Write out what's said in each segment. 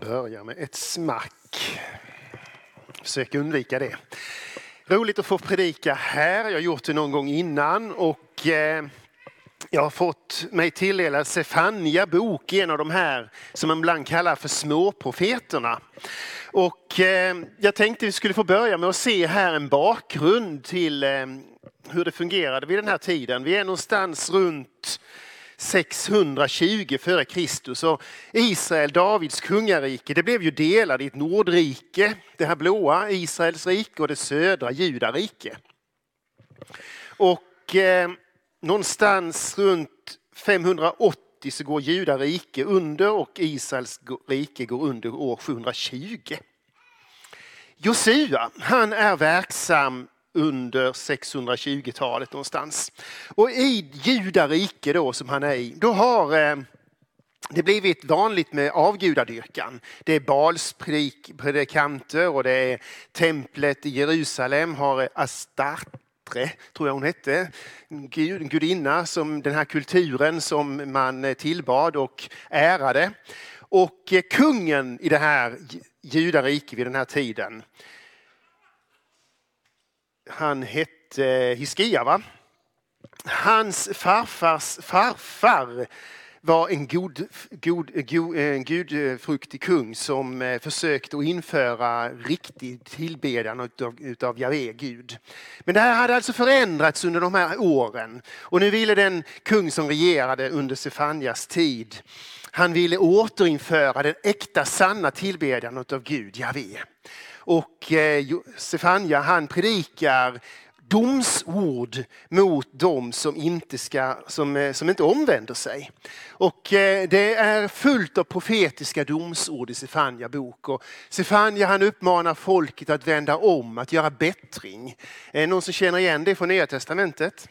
börjar med ett smack. Försök undvika det. Roligt att få predika här. Jag har gjort det någon gång innan och eh, jag har fått mig tilldelad Sefania bok, en av de här som man ibland kallar för småprofeterna. Och eh, jag tänkte vi skulle få börja med att se här en bakgrund till eh, hur det fungerade vid den här tiden. Vi är någonstans runt 620 före Kristus. Och Israel, Davids kungarike, det blev ju delat i ett nordrike, det här blåa, Israels rike och det södra, Judarike. Och eh, någonstans runt 580 så går Judarike under och Israels rike går under år 720. Josua, han är verksam under 620-talet någonstans. Och i Judarike då som han är i, då har eh, det blivit vanligt med avgudadyrkan. Det är Balspredikanter och det är templet i Jerusalem har Astarte tror jag hon hette, en gudinna som den här kulturen som man eh, tillbad och ärade. Och eh, kungen i det här judarike vid den här tiden, han hette Hiskia va? Hans farfars farfar var en god, god, god, en gudfruktig kung som eh, försökte att införa riktig tillbedjan utav, utav Javé, Gud. Men det här hade alltså förändrats under de här åren. Och nu ville den kung som regerade under Sefanjas tid, han ville återinföra den äkta sanna tillbedjan utav Gud, Javé. Och eh, Sefania han predikar domsord mot dem som inte, ska, som, eh, som inte omvänder sig. Och eh, det är fullt av profetiska domsord i Sefania bok. Och Sefania han uppmanar folket att vända om, att göra bättring. Är någon som känner igen det från Nya Testamentet?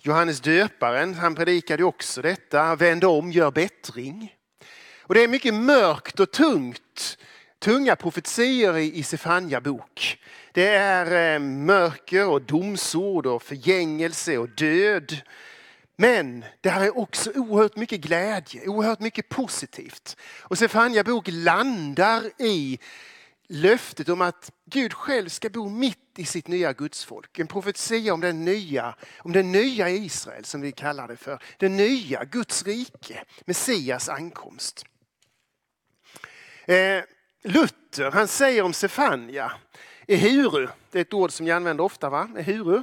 Johannes döparen, han predikade också detta, vänd om, gör bättring. Och det är mycket mörkt och tungt tunga profetier i Sefania bok. Det är eh, mörker och domsord och förgängelse och död. Men det här är också oerhört mycket glädje, oerhört mycket positivt. Och Sefania bok landar i löftet om att Gud själv ska bo mitt i sitt nya gudsfolk. En profetia om den nya, om den nya Israel som vi kallar det för. Det nya Guds rike, Messias ankomst. Eh, Luther han säger om Sefania, ehuru, det är ett ord som jag använder ofta va? Ehuru.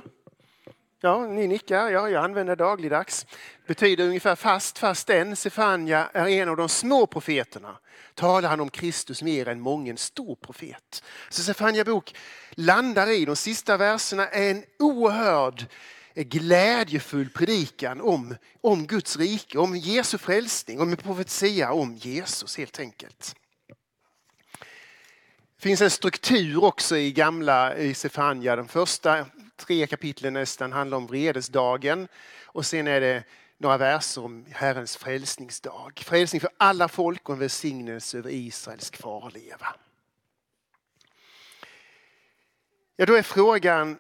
Ja, ni nickar, ja, jag använder dagligdags. Betyder ungefär fast, fast än. Sefania är en av de små profeterna. Talar han om Kristus mer än mången stor profet. Så Sefania bok landar i, de sista verserna, är en oerhörd glädjefull predikan om, om Guds rike, om Jesu frälsning, om en profetia om Jesus helt enkelt. Det finns en struktur också i gamla i Sefania. De första tre kapitlen nästan handlar om vredesdagen och sen är det några verser om Herrens frälsningsdag. Frälsning för alla folk och en välsignelse över Israels kvarleva. Ja, då är frågan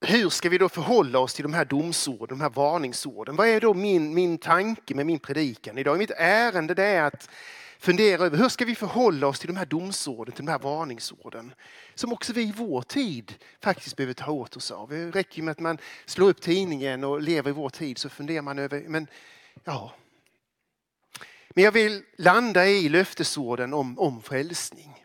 hur ska vi då förhålla oss till de här domsorden, de här varningsorden? Vad är då min, min tanke med min predikan idag? Mitt ärende det är att fundera över hur ska vi förhålla oss till de här domsorden, till de här varningsorden. Som också vi i vår tid faktiskt behöver ta åt oss av. Det räcker med att man slår upp tidningen och lever i vår tid så funderar man över, men ja. Men jag vill landa i löftesorden om, om frälsning.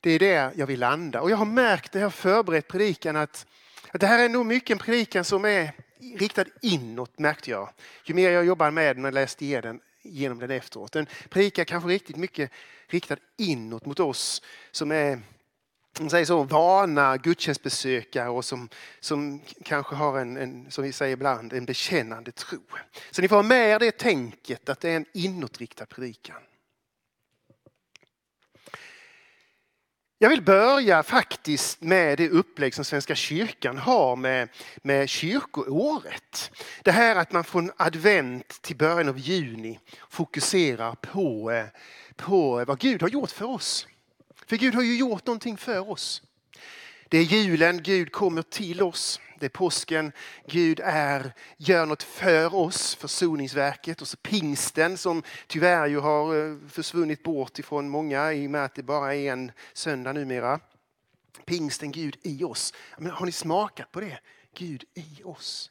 Det är där jag vill landa. Och jag har märkt när jag har förberett predikan att, att det här är nog mycket en predikan som är riktad inåt märkte jag. Ju mer jag jobbar med den och läste igenom genom den efteråt. Den predikar kanske riktigt mycket riktad inåt mot oss som är säger så, vana gudstjänstbesökare och som, som kanske har en, en, som vi säger ibland, en bekännande tro. Så ni får ha med er det tänket att det är en inåtriktad predikan. Jag vill börja faktiskt med det upplägg som Svenska kyrkan har med, med kyrkoåret. Det här att man från advent till början av juni fokuserar på, eh, på vad Gud har gjort för oss. För Gud har ju gjort någonting för oss. Det är julen, Gud kommer till oss. Det är påsken, Gud är, gör något för oss, försoningsverket. Och så pingsten som tyvärr ju har eh, försvunnit bort ifrån många i och med att det bara är en söndag numera. Pingsten, Gud i oss. Men har ni smakat på det? Gud i oss.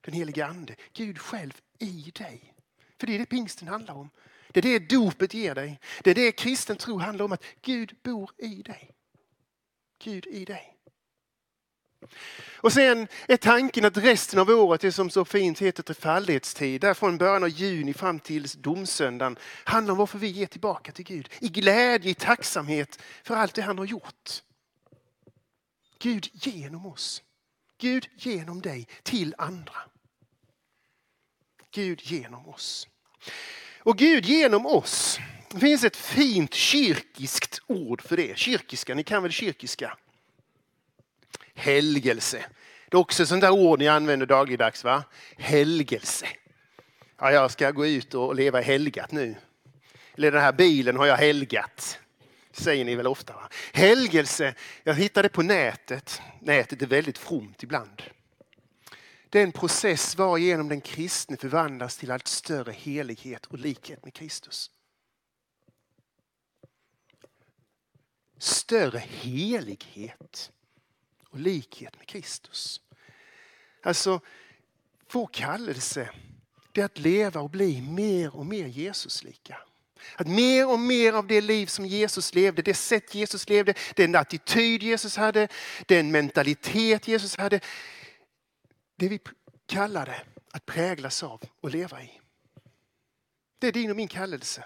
Den helige Ande, Gud själv i dig. För det är det pingsten handlar om. Det är det dopet ger dig. Det är det kristen tro handlar om, att Gud bor i dig. Gud i dig. Och sen är tanken att resten av året, det som så fint heter trefaldighetstid, där från början av juni fram till domsöndagen, handlar om varför vi ger tillbaka till Gud. I glädje, i tacksamhet för allt det han har gjort. Gud genom oss. Gud genom dig till andra. Gud genom oss. Och Gud genom oss. Det finns ett fint kyrkiskt ord för det. Kyrkiska, ni kan väl kyrkiska? Helgelse. Det är också ett sånt där ord ni använder dagligdags va? Helgelse. Ja, jag ska gå ut och leva helgat nu. Eller den här bilen har jag helgat. Säger ni väl ofta? Va? Helgelse, jag hittade på nätet. Nätet är väldigt fromt ibland. Den process varigenom den kristne förvandlas till allt större helighet och likhet med Kristus. Större helighet och likhet med Kristus. Alltså, vår kallelse det är att leva och bli mer och mer Jesuslika. Att mer och mer av det liv som Jesus levde, det sätt Jesus levde, den attityd Jesus hade, den mentalitet Jesus hade, det vi kallar det att präglas av och leva i. Det är din och min kallelse.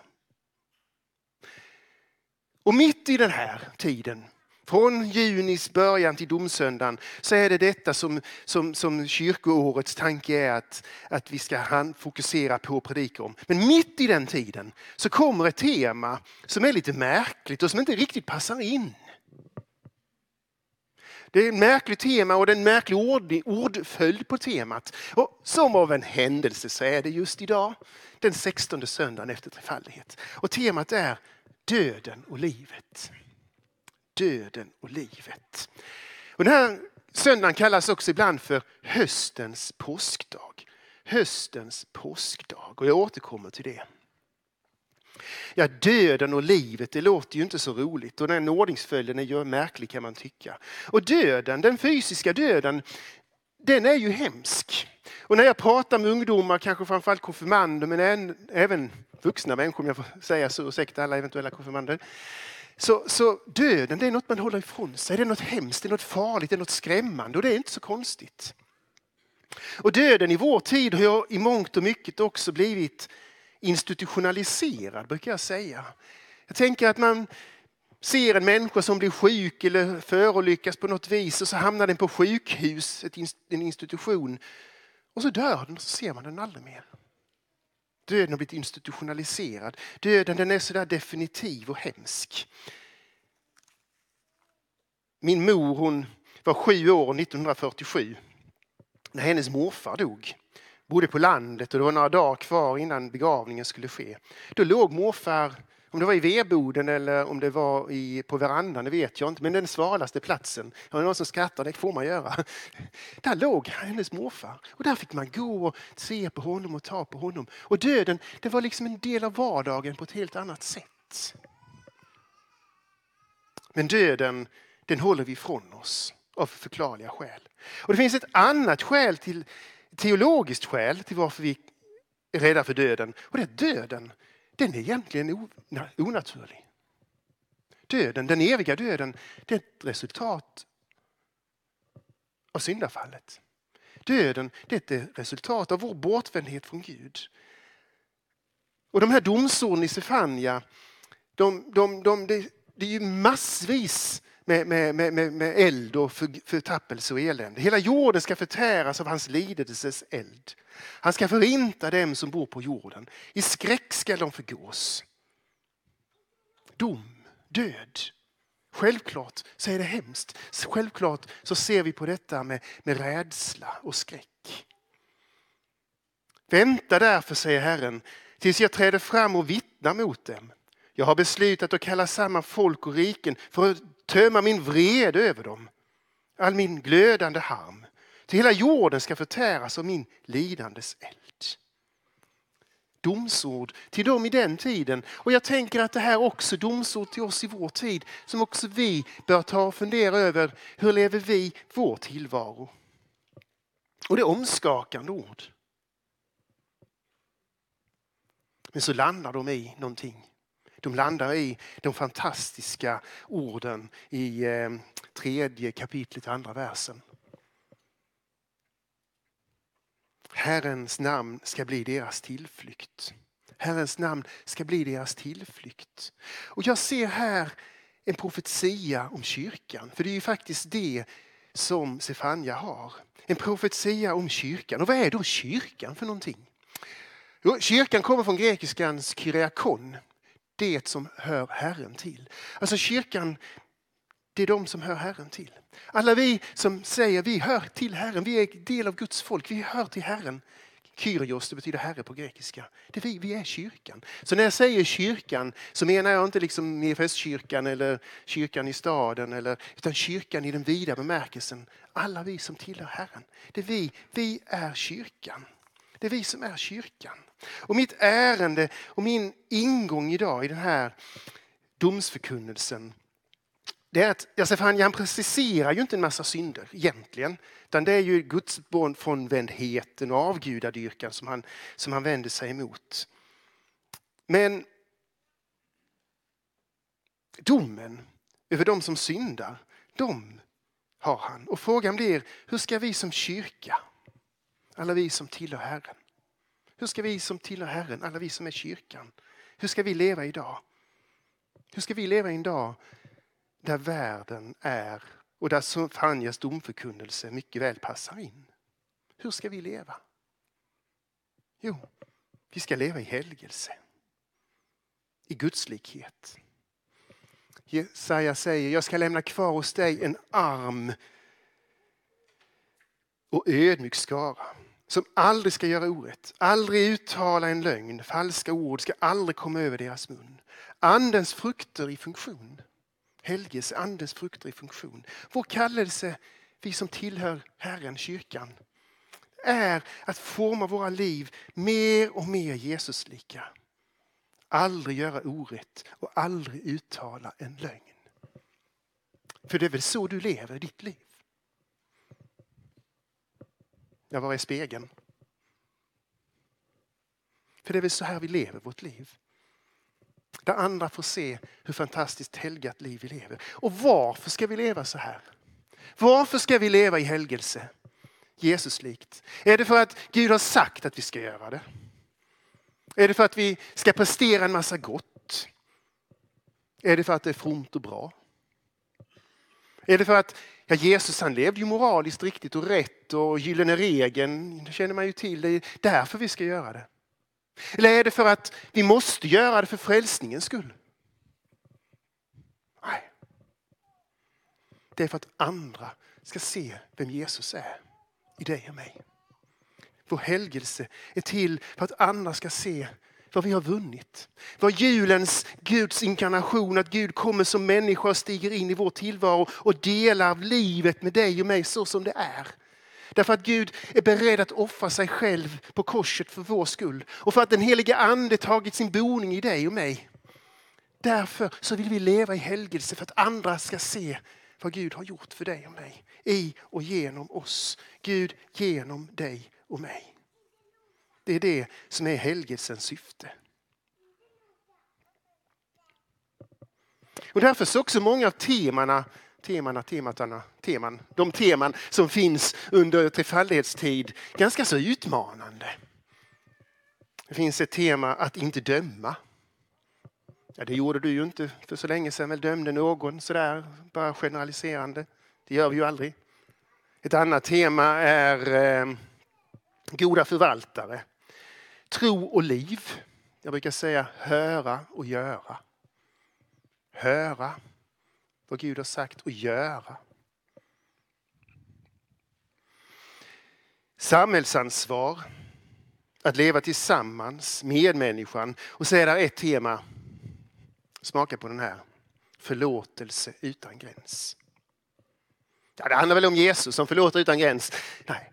Och mitt i den här tiden, från junis början till domsöndagen, så är det detta som, som, som kyrkoårets tanke är att, att vi ska fokusera på och predika om. Men mitt i den tiden så kommer ett tema som är lite märkligt och som inte riktigt passar in. Det är ett märkligt tema och det är en märklig ord, ordföljd på temat. Och som av en händelse så är det just idag, den 16 söndagen efter trefaldighet. Och temat är döden och livet. Döden och livet. Och den här söndagen kallas också ibland för höstens påskdag. Höstens påskdag och jag återkommer till det. Ja, döden och livet, det låter ju inte så roligt och den ordningsföljden är ju märklig kan man tycka. Och döden, den fysiska döden, den är ju hemsk. Och när jag pratar med ungdomar, kanske framförallt konfirmander, men även vuxna människor om jag får säga så, ursäkta alla eventuella konfirmander. Så, så döden, det är något man håller ifrån sig, det är något hemskt, det är något farligt, det är något skrämmande och det är inte så konstigt. Och döden i vår tid har i mångt och mycket också blivit institutionaliserad brukar jag säga. Jag tänker att man ser en människa som blir sjuk eller förolyckas på något vis och så hamnar den på sjukhus, en institution. Och så dör den och så ser man den aldrig mer. Döden har blivit institutionaliserad. Döden den är sådär definitiv och hemsk. Min mor hon var sju år 1947 när hennes morfar dog bodde på landet och det var några dagar kvar innan begravningen skulle ske. Då låg morfar, om det var i vedboden eller om det var i, på verandan, det vet jag inte, men den svalaste platsen. Det någon som skrattar? det får man göra. Där låg hennes morfar och där fick man gå och se på honom och ta på honom. Och döden, det var liksom en del av vardagen på ett helt annat sätt. Men döden, den håller vi ifrån oss av förklarliga skäl. Och det finns ett annat skäl till teologiskt skäl till varför vi är rädda för döden. Och det är att döden, den är egentligen onaturlig. Döden, den eviga döden, det är ett resultat av syndafallet. Döden, det är ett resultat av vår bortvändhet från Gud. Och de här domsorden i Sefania, de, de, de, det det är ju massvis med, med, med, med eld och för, förtappelse och elände. Hela jorden ska förtäras av hans lidelses eld. Han ska förinta dem som bor på jorden. I skräck ska de förgås. Dom, död. Självklart så är det hemskt. Självklart så ser vi på detta med, med rädsla och skräck. Vänta därför, säger Herren, tills jag träder fram och vittnar mot dem. Jag har beslutat att kalla samman folk och riken för att tömma min vrede över dem. All min glödande harm. Till hela jorden ska förtäras av min lidandes eld. Domsord till dem i den tiden. Och jag tänker att det här också domsord till oss i vår tid som också vi bör ta och fundera över. Hur lever vi vår tillvaro? Och det är omskakande ord. Men så landar de i någonting. De landar i de fantastiska orden i eh, tredje kapitlet, andra versen. Herrens namn ska bli deras tillflykt. Herrens namn ska bli deras tillflykt. Och jag ser här en profetia om kyrkan, för det är ju faktiskt det som Sefania har. En profetia om kyrkan. Och vad är då kyrkan för någonting? Jo, kyrkan kommer från grekiskans kyriakon, det som hör Herren till. Alltså kyrkan, det är de som hör Herren till. Alla vi som säger vi hör till Herren, vi är del av Guds folk, vi hör till Herren. Kyrios, det betyder herre på grekiska. Det är vi, vi är kyrkan. Så när jag säger kyrkan så menar jag inte liksom EFS-kyrkan eller kyrkan i staden, eller, utan kyrkan i den vida bemärkelsen. Alla vi som tillhör Herren. Det är vi, vi är kyrkan. Det är vi som är kyrkan. Och mitt ärende och min ingång idag i den här domsförkunnelsen det är att Josefania han preciserar ju inte en massa synder egentligen. Utan det är ju Guds frånvändheten och avgudadyrkan som han, som han vänder sig emot. Men domen över de som syndar, de har han. Och frågan blir, hur ska vi som kyrka, alla vi som tillhör Herren, hur ska vi som tillhör Herren, alla vi som är kyrkan, hur ska vi leva idag? Hur ska vi leva en dag där världen är och där Sofanias domförkunnelse mycket väl passar in. Hur ska vi leva? Jo, vi ska leva i helgelse. I gudslikhet. Jesaja säger, jag ska lämna kvar hos dig en arm och ödmjuk skara som aldrig ska göra orätt, aldrig uttala en lögn, falska ord ska aldrig komma över deras mun. Andens frukter i funktion helgelse, andens frukter i funktion. Vår kallelse, vi som tillhör Herren, kyrkan, är att forma våra liv mer och mer Jesuslika. Aldrig göra orätt och aldrig uttala en lögn. För det är väl så du lever ditt liv? Ja, var är spegeln? För det är väl så här vi lever vårt liv. Där andra får se hur fantastiskt helgat liv vi lever. Och varför ska vi leva så här? Varför ska vi leva i helgelse? Jesuslikt. Är det för att Gud har sagt att vi ska göra det? Är det för att vi ska prestera en massa gott? Är det för att det är fromt och bra? Är det för att ja, Jesus han levde ju moraliskt riktigt och rätt och gyllene regeln, det känner man ju till. Det är därför vi ska göra det. Eller är det för att vi måste göra det för frälsningens skull? Nej. Det är för att andra ska se vem Jesus är i dig och mig. Vår helgelse är till för att andra ska se vad vi har vunnit. Vad julens Guds inkarnation, att Gud kommer som människa och stiger in i vår tillvaro och delar livet med dig och mig så som det är. Därför att Gud är beredd att offra sig själv på korset för vår skull. Och för att den helige ande tagit sin boning i dig och mig. Därför så vill vi leva i helgelse för att andra ska se vad Gud har gjort för dig och mig. I och genom oss. Gud genom dig och mig. Det är det som är helgelsens syfte. Och därför så också många av temana temana, tematana, teman, de teman som finns under trefaldighetstid ganska så utmanande. Det finns ett tema att inte döma. Ja, det gjorde du ju inte för så länge sedan, väl dömde någon sådär, bara generaliserande. Det gör vi ju aldrig. Ett annat tema är eh, goda förvaltare. Tro och liv. Jag brukar säga höra och göra. Höra vad Gud har sagt och göra. Samhällsansvar. Att leva tillsammans, medmänniskan. Och så är det ett tema. Smaka på den här. Förlåtelse utan gräns. Ja, det handlar väl om Jesus som förlåter utan gräns. Nej,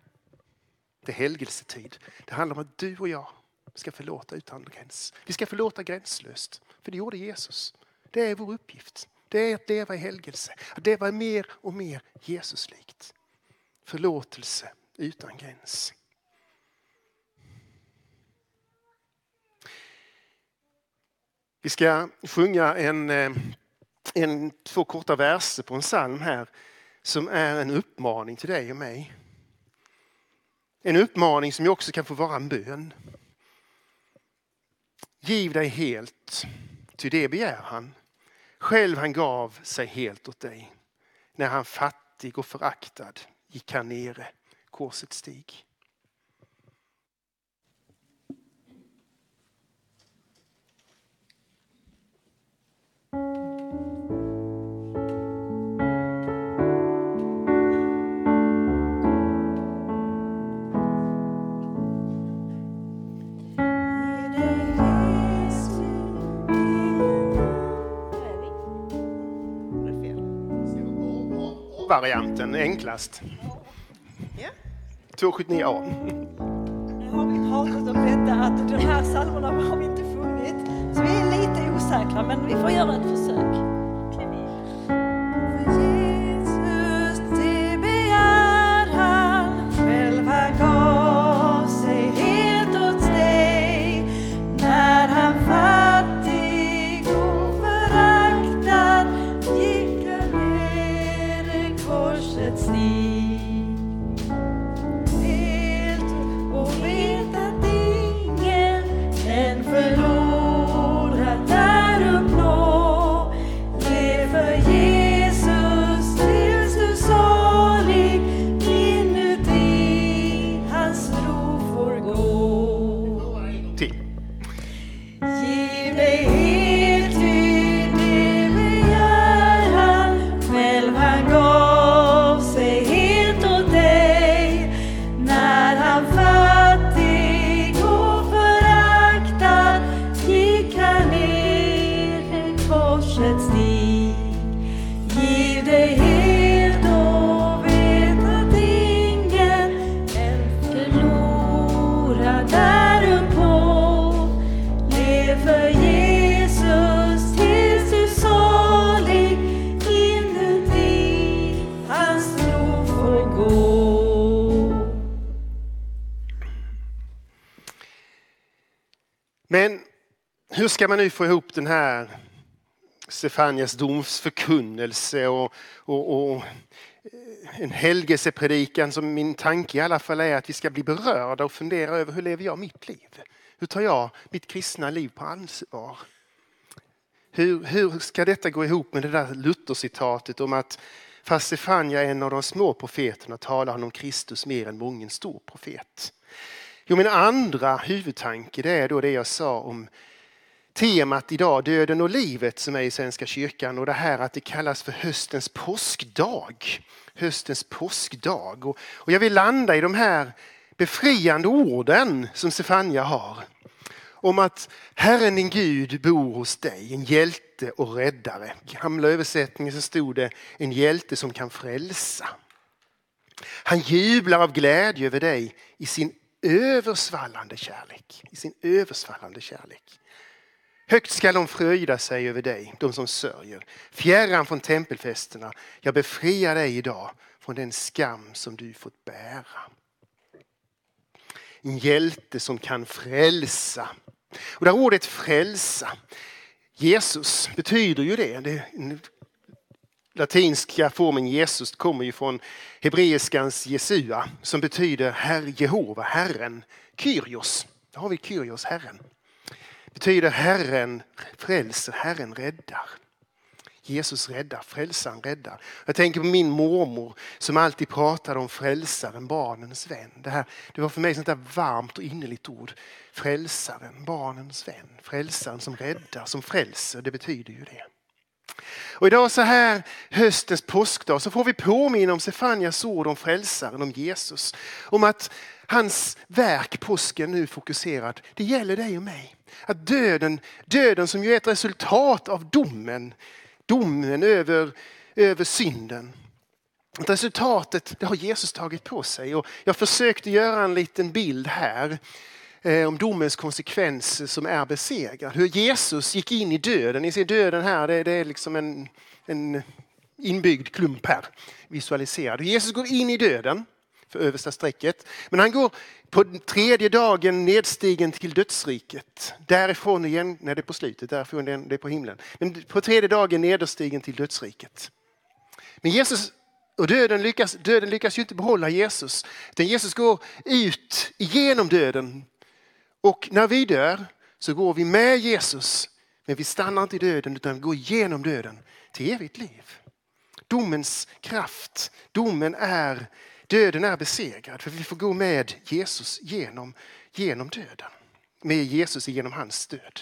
det är helgelsetid. Det handlar om att du och jag vi ska förlåta utan gräns. Vi ska förlåta gränslöst, för det gjorde Jesus. Det är vår uppgift. Det är att leva i helgelse, att leva mer och mer Jesuslikt. Förlåtelse utan gräns. Vi ska sjunga en, eh, en, två korta verser på en psalm här som är en uppmaning till dig och mig. En uppmaning som också kan få vara en bön. Giv dig helt, ty det begär han. Själv han gav sig helt åt dig. När han fattig och föraktad gick han nere korsets stig. Varianten enklast. Ja. 279A. Nu har vi pratat om detta att de här psalmerna har vi inte sjungit. Så vi är lite osäkra men vi får göra ett försök. Ska man nu få ihop den här Stefanias domsförkunnelse och, och, och eh, en helgelsepredikan som min tanke i alla fall är att vi ska bli berörda och fundera över hur lever jag mitt liv? Hur tar jag mitt kristna liv på ansvar? Hur, hur ska detta gå ihop med det där Luther-citatet om att fast Stefania är en av de små profeterna talar han om Kristus mer än mången stor profet. Jo, min andra huvudtanke det är då det jag sa om temat idag, döden och livet som är i Svenska kyrkan och det här att det kallas för höstens påskdag. Höstens påskdag. Och, och jag vill landa i de här befriande orden som Stefania har. Om att Herren din Gud bor hos dig, en hjälte och räddare. I gamla översättningen så stod det en hjälte som kan frälsa. Han jublar av glädje över dig i sin översvallande kärlek. I sin översvallande kärlek. Högt skall de fröjda sig över dig, de som sörjer. Fjärran från tempelfesterna, jag befriar dig idag från den skam som du fått bära. En hjälte som kan frälsa. Och det här ordet frälsa, Jesus betyder ju det. det latinska formen Jesus kommer ju från hebreiskans Jesua som betyder Herr Jehova, Herren. Kyrios, där har vi Kyrios, Herren betyder Herren frälser, Herren räddar. Jesus räddar, frälsaren räddar. Jag tänker på min mormor som alltid pratade om frälsaren, barnens vän. Det, här, det var för mig ett varmt och innerligt ord. Frälsaren, barnens vän. Frälsaren som räddar, som frälser. Det betyder ju det. Och idag så här höstens påskdag så får vi påminna om Sefanias ord om frälsaren, om Jesus. Om att hans verk, påsken nu fokuserad, det gäller dig och mig. Att döden, döden som ju är ett resultat av domen, domen över, över synden. Att resultatet det har Jesus tagit på sig. Och jag försökte göra en liten bild här eh, om domens konsekvenser som är besegrad. Hur Jesus gick in i döden. Ni ser döden här, det, det är liksom en, en inbyggd klump här. Visualiserad. Jesus går in i döden för översta strecket. Men han går på tredje dagen nedstigen till dödsriket. Därifrån igen, nej det är på slutet, därifrån det är på himlen. Men på tredje dagen nederstigen till dödsriket. Men Jesus och döden lyckas, döden lyckas ju inte behålla Jesus. Utan Jesus går ut igenom döden. Och när vi dör så går vi med Jesus. Men vi stannar inte i döden utan går igenom döden till evigt liv. Domens kraft, domen är Döden är besegrad för vi får gå med Jesus genom, genom döden. Med Jesus genom hans död.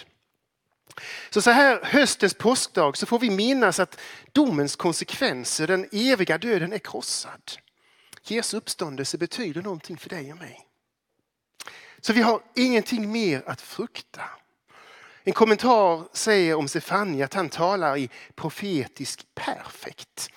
Så, så här höstens påskdag så får vi minnas att domens konsekvenser, den eviga döden är krossad. Jesu uppståndelse betyder någonting för dig och mig. Så vi har ingenting mer att frukta. En kommentar säger om Sefania att han talar i profetisk perfekt.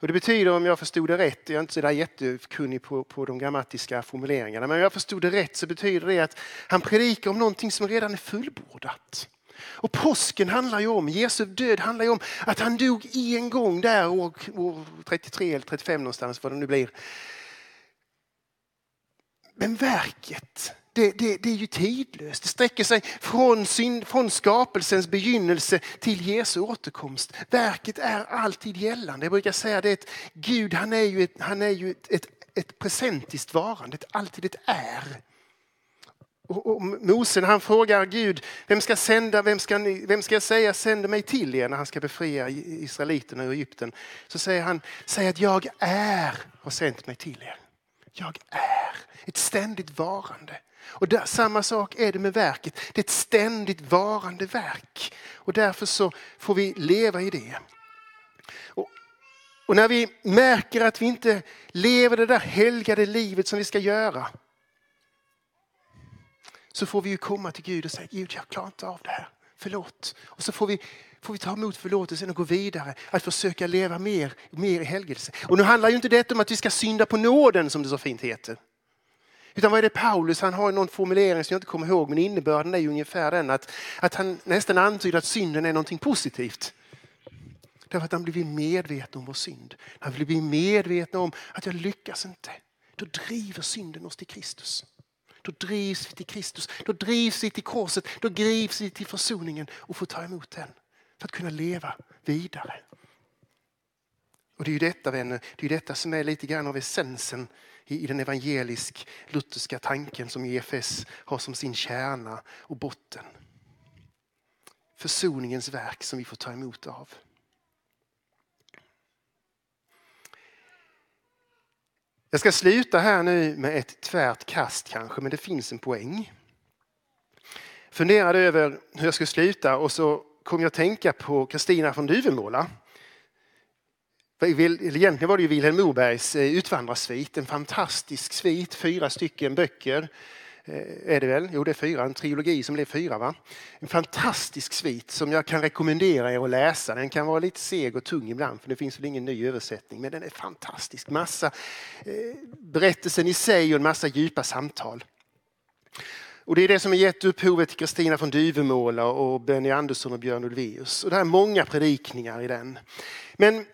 Och det betyder, om jag förstod det rätt, jag är inte så där jättekunnig på, på de grammatiska formuleringarna, men om jag förstod det rätt så betyder det att han predikar om någonting som redan är fullbordat. Och påsken handlar ju om, Jesu död handlar ju om att han dog en gång där år, år 33 eller 35 någonstans, vad det nu blir. Men verket, det, det, det, är ju tidlöst. Det sträcker sig från, sin, från skapelsens begynnelse till Jesu återkomst. Verket är alltid gällande. Jag brukar säga det att Gud han är ju ett, han är ju ett, ett, ett presentiskt varande, ett, alltid ett är. Och, och Mose han frågar Gud, vem ska, sända, vem, ska ni, vem ska jag säga sänder mig till er när han ska befria israeliterna ur Egypten? Så säger han, säg att jag är har sänt mig till er. Jag är, ett ständigt varande. Och där, samma sak är det med verket. Det är ett ständigt varande verk. Och därför så får vi leva i det. Och, och när vi märker att vi inte lever det där helgade livet som vi ska göra. Så får vi ju komma till Gud och säga, Gud jag klarar inte av det här. Förlåt. Och så får vi, får vi ta emot förlåtelsen och gå vidare. Att försöka leva mer, mer i helgelse. Och nu handlar ju inte detta om att vi ska synda på nåden som det så fint heter. Utan vad är det Paulus, han har någon formulering som jag inte kommer ihåg men innebörden är ungefär den att, att han nästan antyder att synden är någonting positivt. Därför att han blir medveten om vår synd. Han blir medveten om att jag lyckas inte. Då driver synden oss till Kristus. Då drivs vi till Kristus, då drivs vi till korset, då drivs vi till försoningen och får ta emot den. För att kunna leva vidare. Och det är ju detta vänner, det är detta som är lite grann av essensen i den evangelisk-lutherska tanken som EFS har som sin kärna och botten. Försoningens verk som vi får ta emot av. Jag ska sluta här nu med ett tvärt kast kanske, men det finns en poäng. Funderade över hur jag skulle sluta och så kom jag att tänka på Kristina från Duvemåla Egentligen var det ju Vilhelm Mobergs eh, Utvandrarsvit, en fantastisk svit, fyra stycken böcker. Eh, är det väl? Jo, det är fyra. En trilogi som blev fyra. Va? En fantastisk svit som jag kan rekommendera er att läsa. Den kan vara lite seg och tung ibland för det finns väl ingen ny översättning. Men den är fantastisk. Massa eh, berättelsen i sig och en massa djupa samtal. Och det är det som har gett upphovet till Kristina från Duvemåla och Benny Andersson och Björn Ulvaeus. Och det är många predikningar i den. Men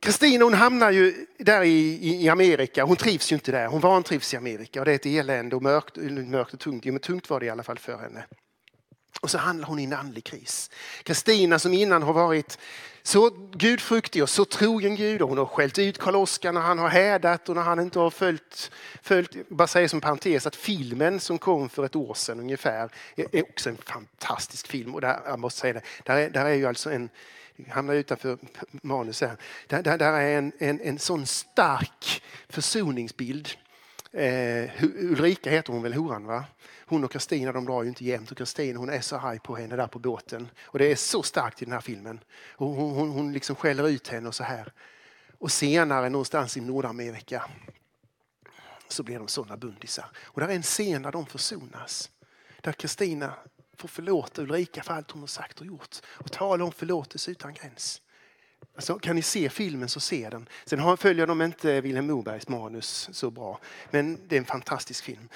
Kristina hon hamnar ju där i, i, Amerika. Hon trivs ju inte där. Hon vantrivs i Amerika och det är ett elände och mörkt, mörkt och tungt. men tungt var det i alla fall för henne. Och så handlar hon i en andlig kris. Kristina som innan har varit så gudfruktig och så trogen Gud och hon har skällt ut Karl-Oskar när han har hädat och när han inte har följt, följt bara säger som parentes att filmen som kom för ett år sedan ungefär är också en fantastisk film. Och där, jag måste säga det, där är, där är ju alltså en, hamnar utanför manus här, där, där, där är en, en, en sån stark försoningsbild. Eh, Ulrika heter hon väl, horan va? hon och Kristina de drar ju inte jämt och Kristina hon är så arg på henne där på båten. Och det är så starkt i den här filmen. Och hon, hon, hon liksom skäller ut henne och så här. Och senare någonstans i Nordamerika så blir de sådana bundisar. Och där är en scen där de försonas. Där Kristina får förlåta Ulrika för allt hon har sagt och gjort. Och tala om förlåtelse utan gräns. Alltså, kan ni se filmen så se den. Sen följer de inte Vilhelm Mobergs manus så bra. Men det är en fantastisk film.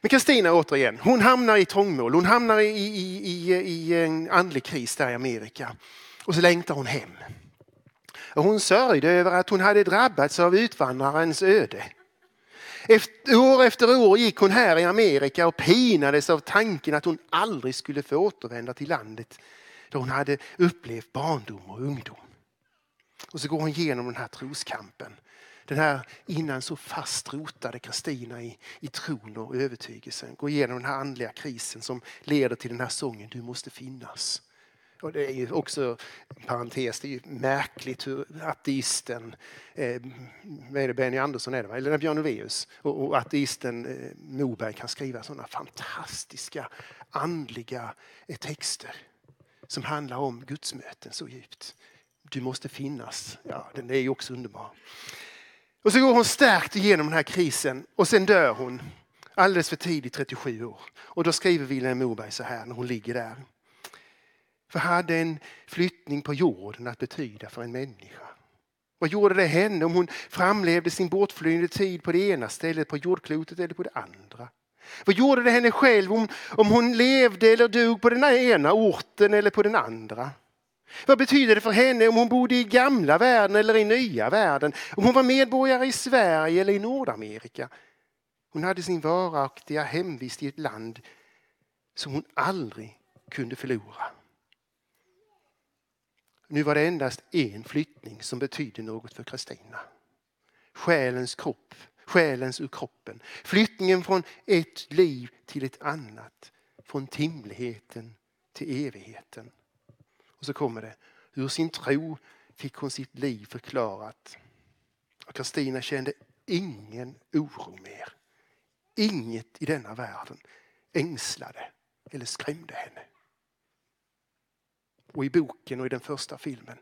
Men Kristina återigen, hon hamnar i trångmål. Hon hamnar i, i, i, i en andlig kris där i Amerika. Och så längtar hon hem. Och hon sörjde över att hon hade drabbats av utvandrarens öde. Efter, år efter år gick hon här i Amerika och pinades av tanken att hon aldrig skulle få återvända till landet där hon hade upplevt barndom och ungdom. Och så går hon igenom den här troskampen. Den här innan så fast rotade Kristina i, i tron och övertygelsen. Går igenom den här andliga krisen som leder till den här sången Du måste finnas. Och det är ju också, parentes, det är ju märkligt hur ateisten, eh, vad är det, Benny Andersson är det, va? eller Björn Ulvaeus och, och ateisten eh, Moberg kan skriva sådana fantastiska andliga eh, texter som handlar om gudsmöten så djupt. Du måste finnas. Ja, den är ju också underbar. Och så går hon stärkt igenom den här krisen och sen dör hon alldeles för tidigt, 37 år. Och då skriver Vilhelm Moberg så här när hon ligger där. Vad hade en flyttning på jorden att betyda för en människa? Vad gjorde det henne om hon framlevde sin bortflyende tid på det ena stället på jordklotet eller på det andra? Vad gjorde det henne själv om, om hon levde eller dog på den ena orten eller på den andra? Vad betyder det för henne om hon bodde i gamla världen eller i nya världen? Om hon var medborgare i Sverige eller i Nordamerika? Hon hade sin varaktiga hemvist i ett land som hon aldrig kunde förlora. Nu var det endast en flyttning som betydde något för Kristina. Själens kropp, själens ur kroppen. Flyttningen från ett liv till ett annat. Från timligheten till evigheten. Och så kommer det. Ur sin tro fick hon sitt liv förklarat. Och Kristina kände ingen oro mer. Inget i denna världen ängslade eller skrämde henne. Och i boken och i den första filmen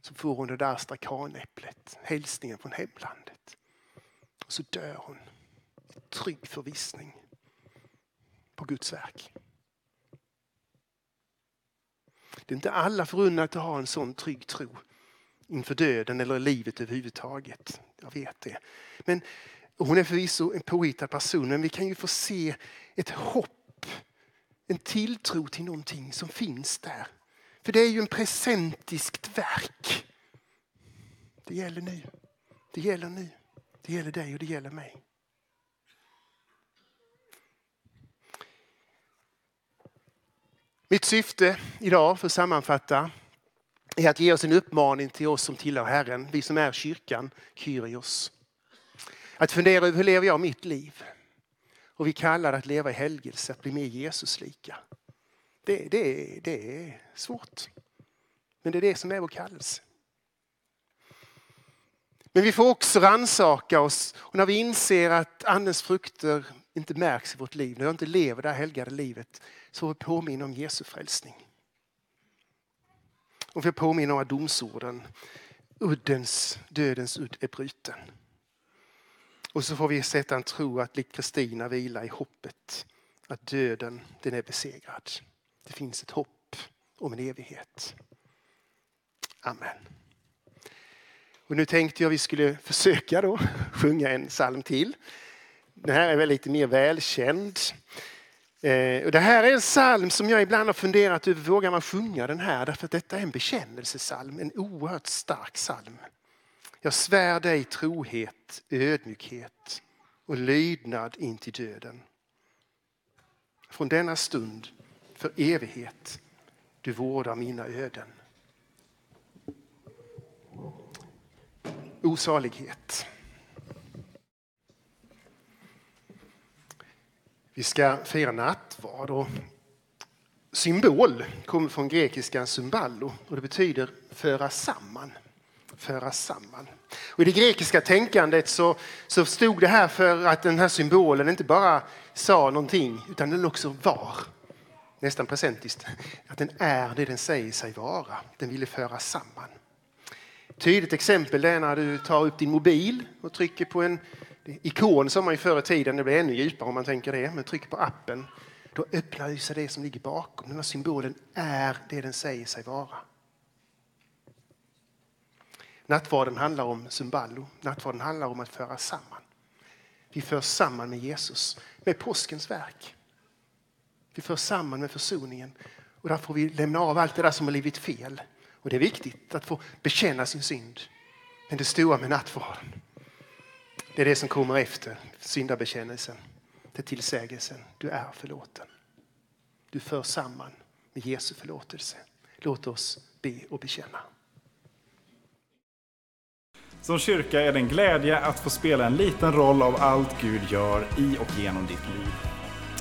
så får hon det där astrakanäpplet, hälsningen från hemlandet. Och så dör hon i trygg förvissning på Guds verk. Det är inte alla förunnat att ha en sån trygg tro inför döden eller livet överhuvudtaget. Jag vet det. Men hon är förvisso en påhittad person men vi kan ju få se ett hopp, en tilltro till någonting som finns där. För det är ju en presentiskt verk. Det gäller nu. Det gäller nu. Det gäller dig och det gäller mig. Mitt syfte idag, för att sammanfatta, är att ge oss en uppmaning till oss som tillhör Herren, vi som är kyrkan, Kyrios. Att fundera över hur lever jag mitt liv? Och vi kallar det att leva i helgelse, att bli mer Jesuslika. Det, det, det är svårt. Men det är det som är vår kallelse. Men vi får också ransaka oss och när vi inser att andens frukter inte märks i vårt liv, när jag inte lever det här helgade livet, så får vi påminna om Jesu frälsning. Och vi påminna om att domsorden, uddens, dödens udd är bruten. Och så får vi sätta en tro att likt Kristina vila i hoppet att döden den är besegrad. Det finns ett hopp om en evighet. Amen. Och nu tänkte jag vi skulle försöka då sjunga en psalm till. Den här är väl lite mer välkänd. Eh, och det här är en psalm som jag ibland har funderat över, vågar man sjunga den här? Därför att detta är en bekännelsesalm, en oerhört stark psalm. Jag svär dig trohet, ödmjukhet och lydnad in till döden. Från denna stund för evighet. Du vårdar mina öden. Osalighet. Vi ska fira nattvard och symbol kommer från grekiska symballo och det betyder föra samman. Föra samman. Och I det grekiska tänkandet så, så stod det här för att den här symbolen inte bara sa någonting utan den också var. Nästan presentiskt. Att den är det den säger sig vara. Den ville föra samman. Tydligt exempel är när du tar upp din mobil och trycker på en ikon som man ju förr i tiden, det blir ännu djupare om man tänker det, men trycker på appen. Då öppnar sig det som ligger bakom. Den här symbolen är det den säger sig vara. Nattvarden handlar om symballo. Nattvarden handlar om att föra samman. Vi förs samman med Jesus, med påskens verk. Det förs samman med försoningen och där får vi lämna av allt det där som har blivit fel. Och det är viktigt att få bekänna sin synd. Men det stora med nattvarden, det är det som kommer efter syndabekännelsen. Det är tillsägelsen. Du är förlåten. Du förs samman med Jesu förlåtelse. Låt oss be och bekänna. Som kyrka är det en glädje att få spela en liten roll av allt Gud gör i och genom ditt liv.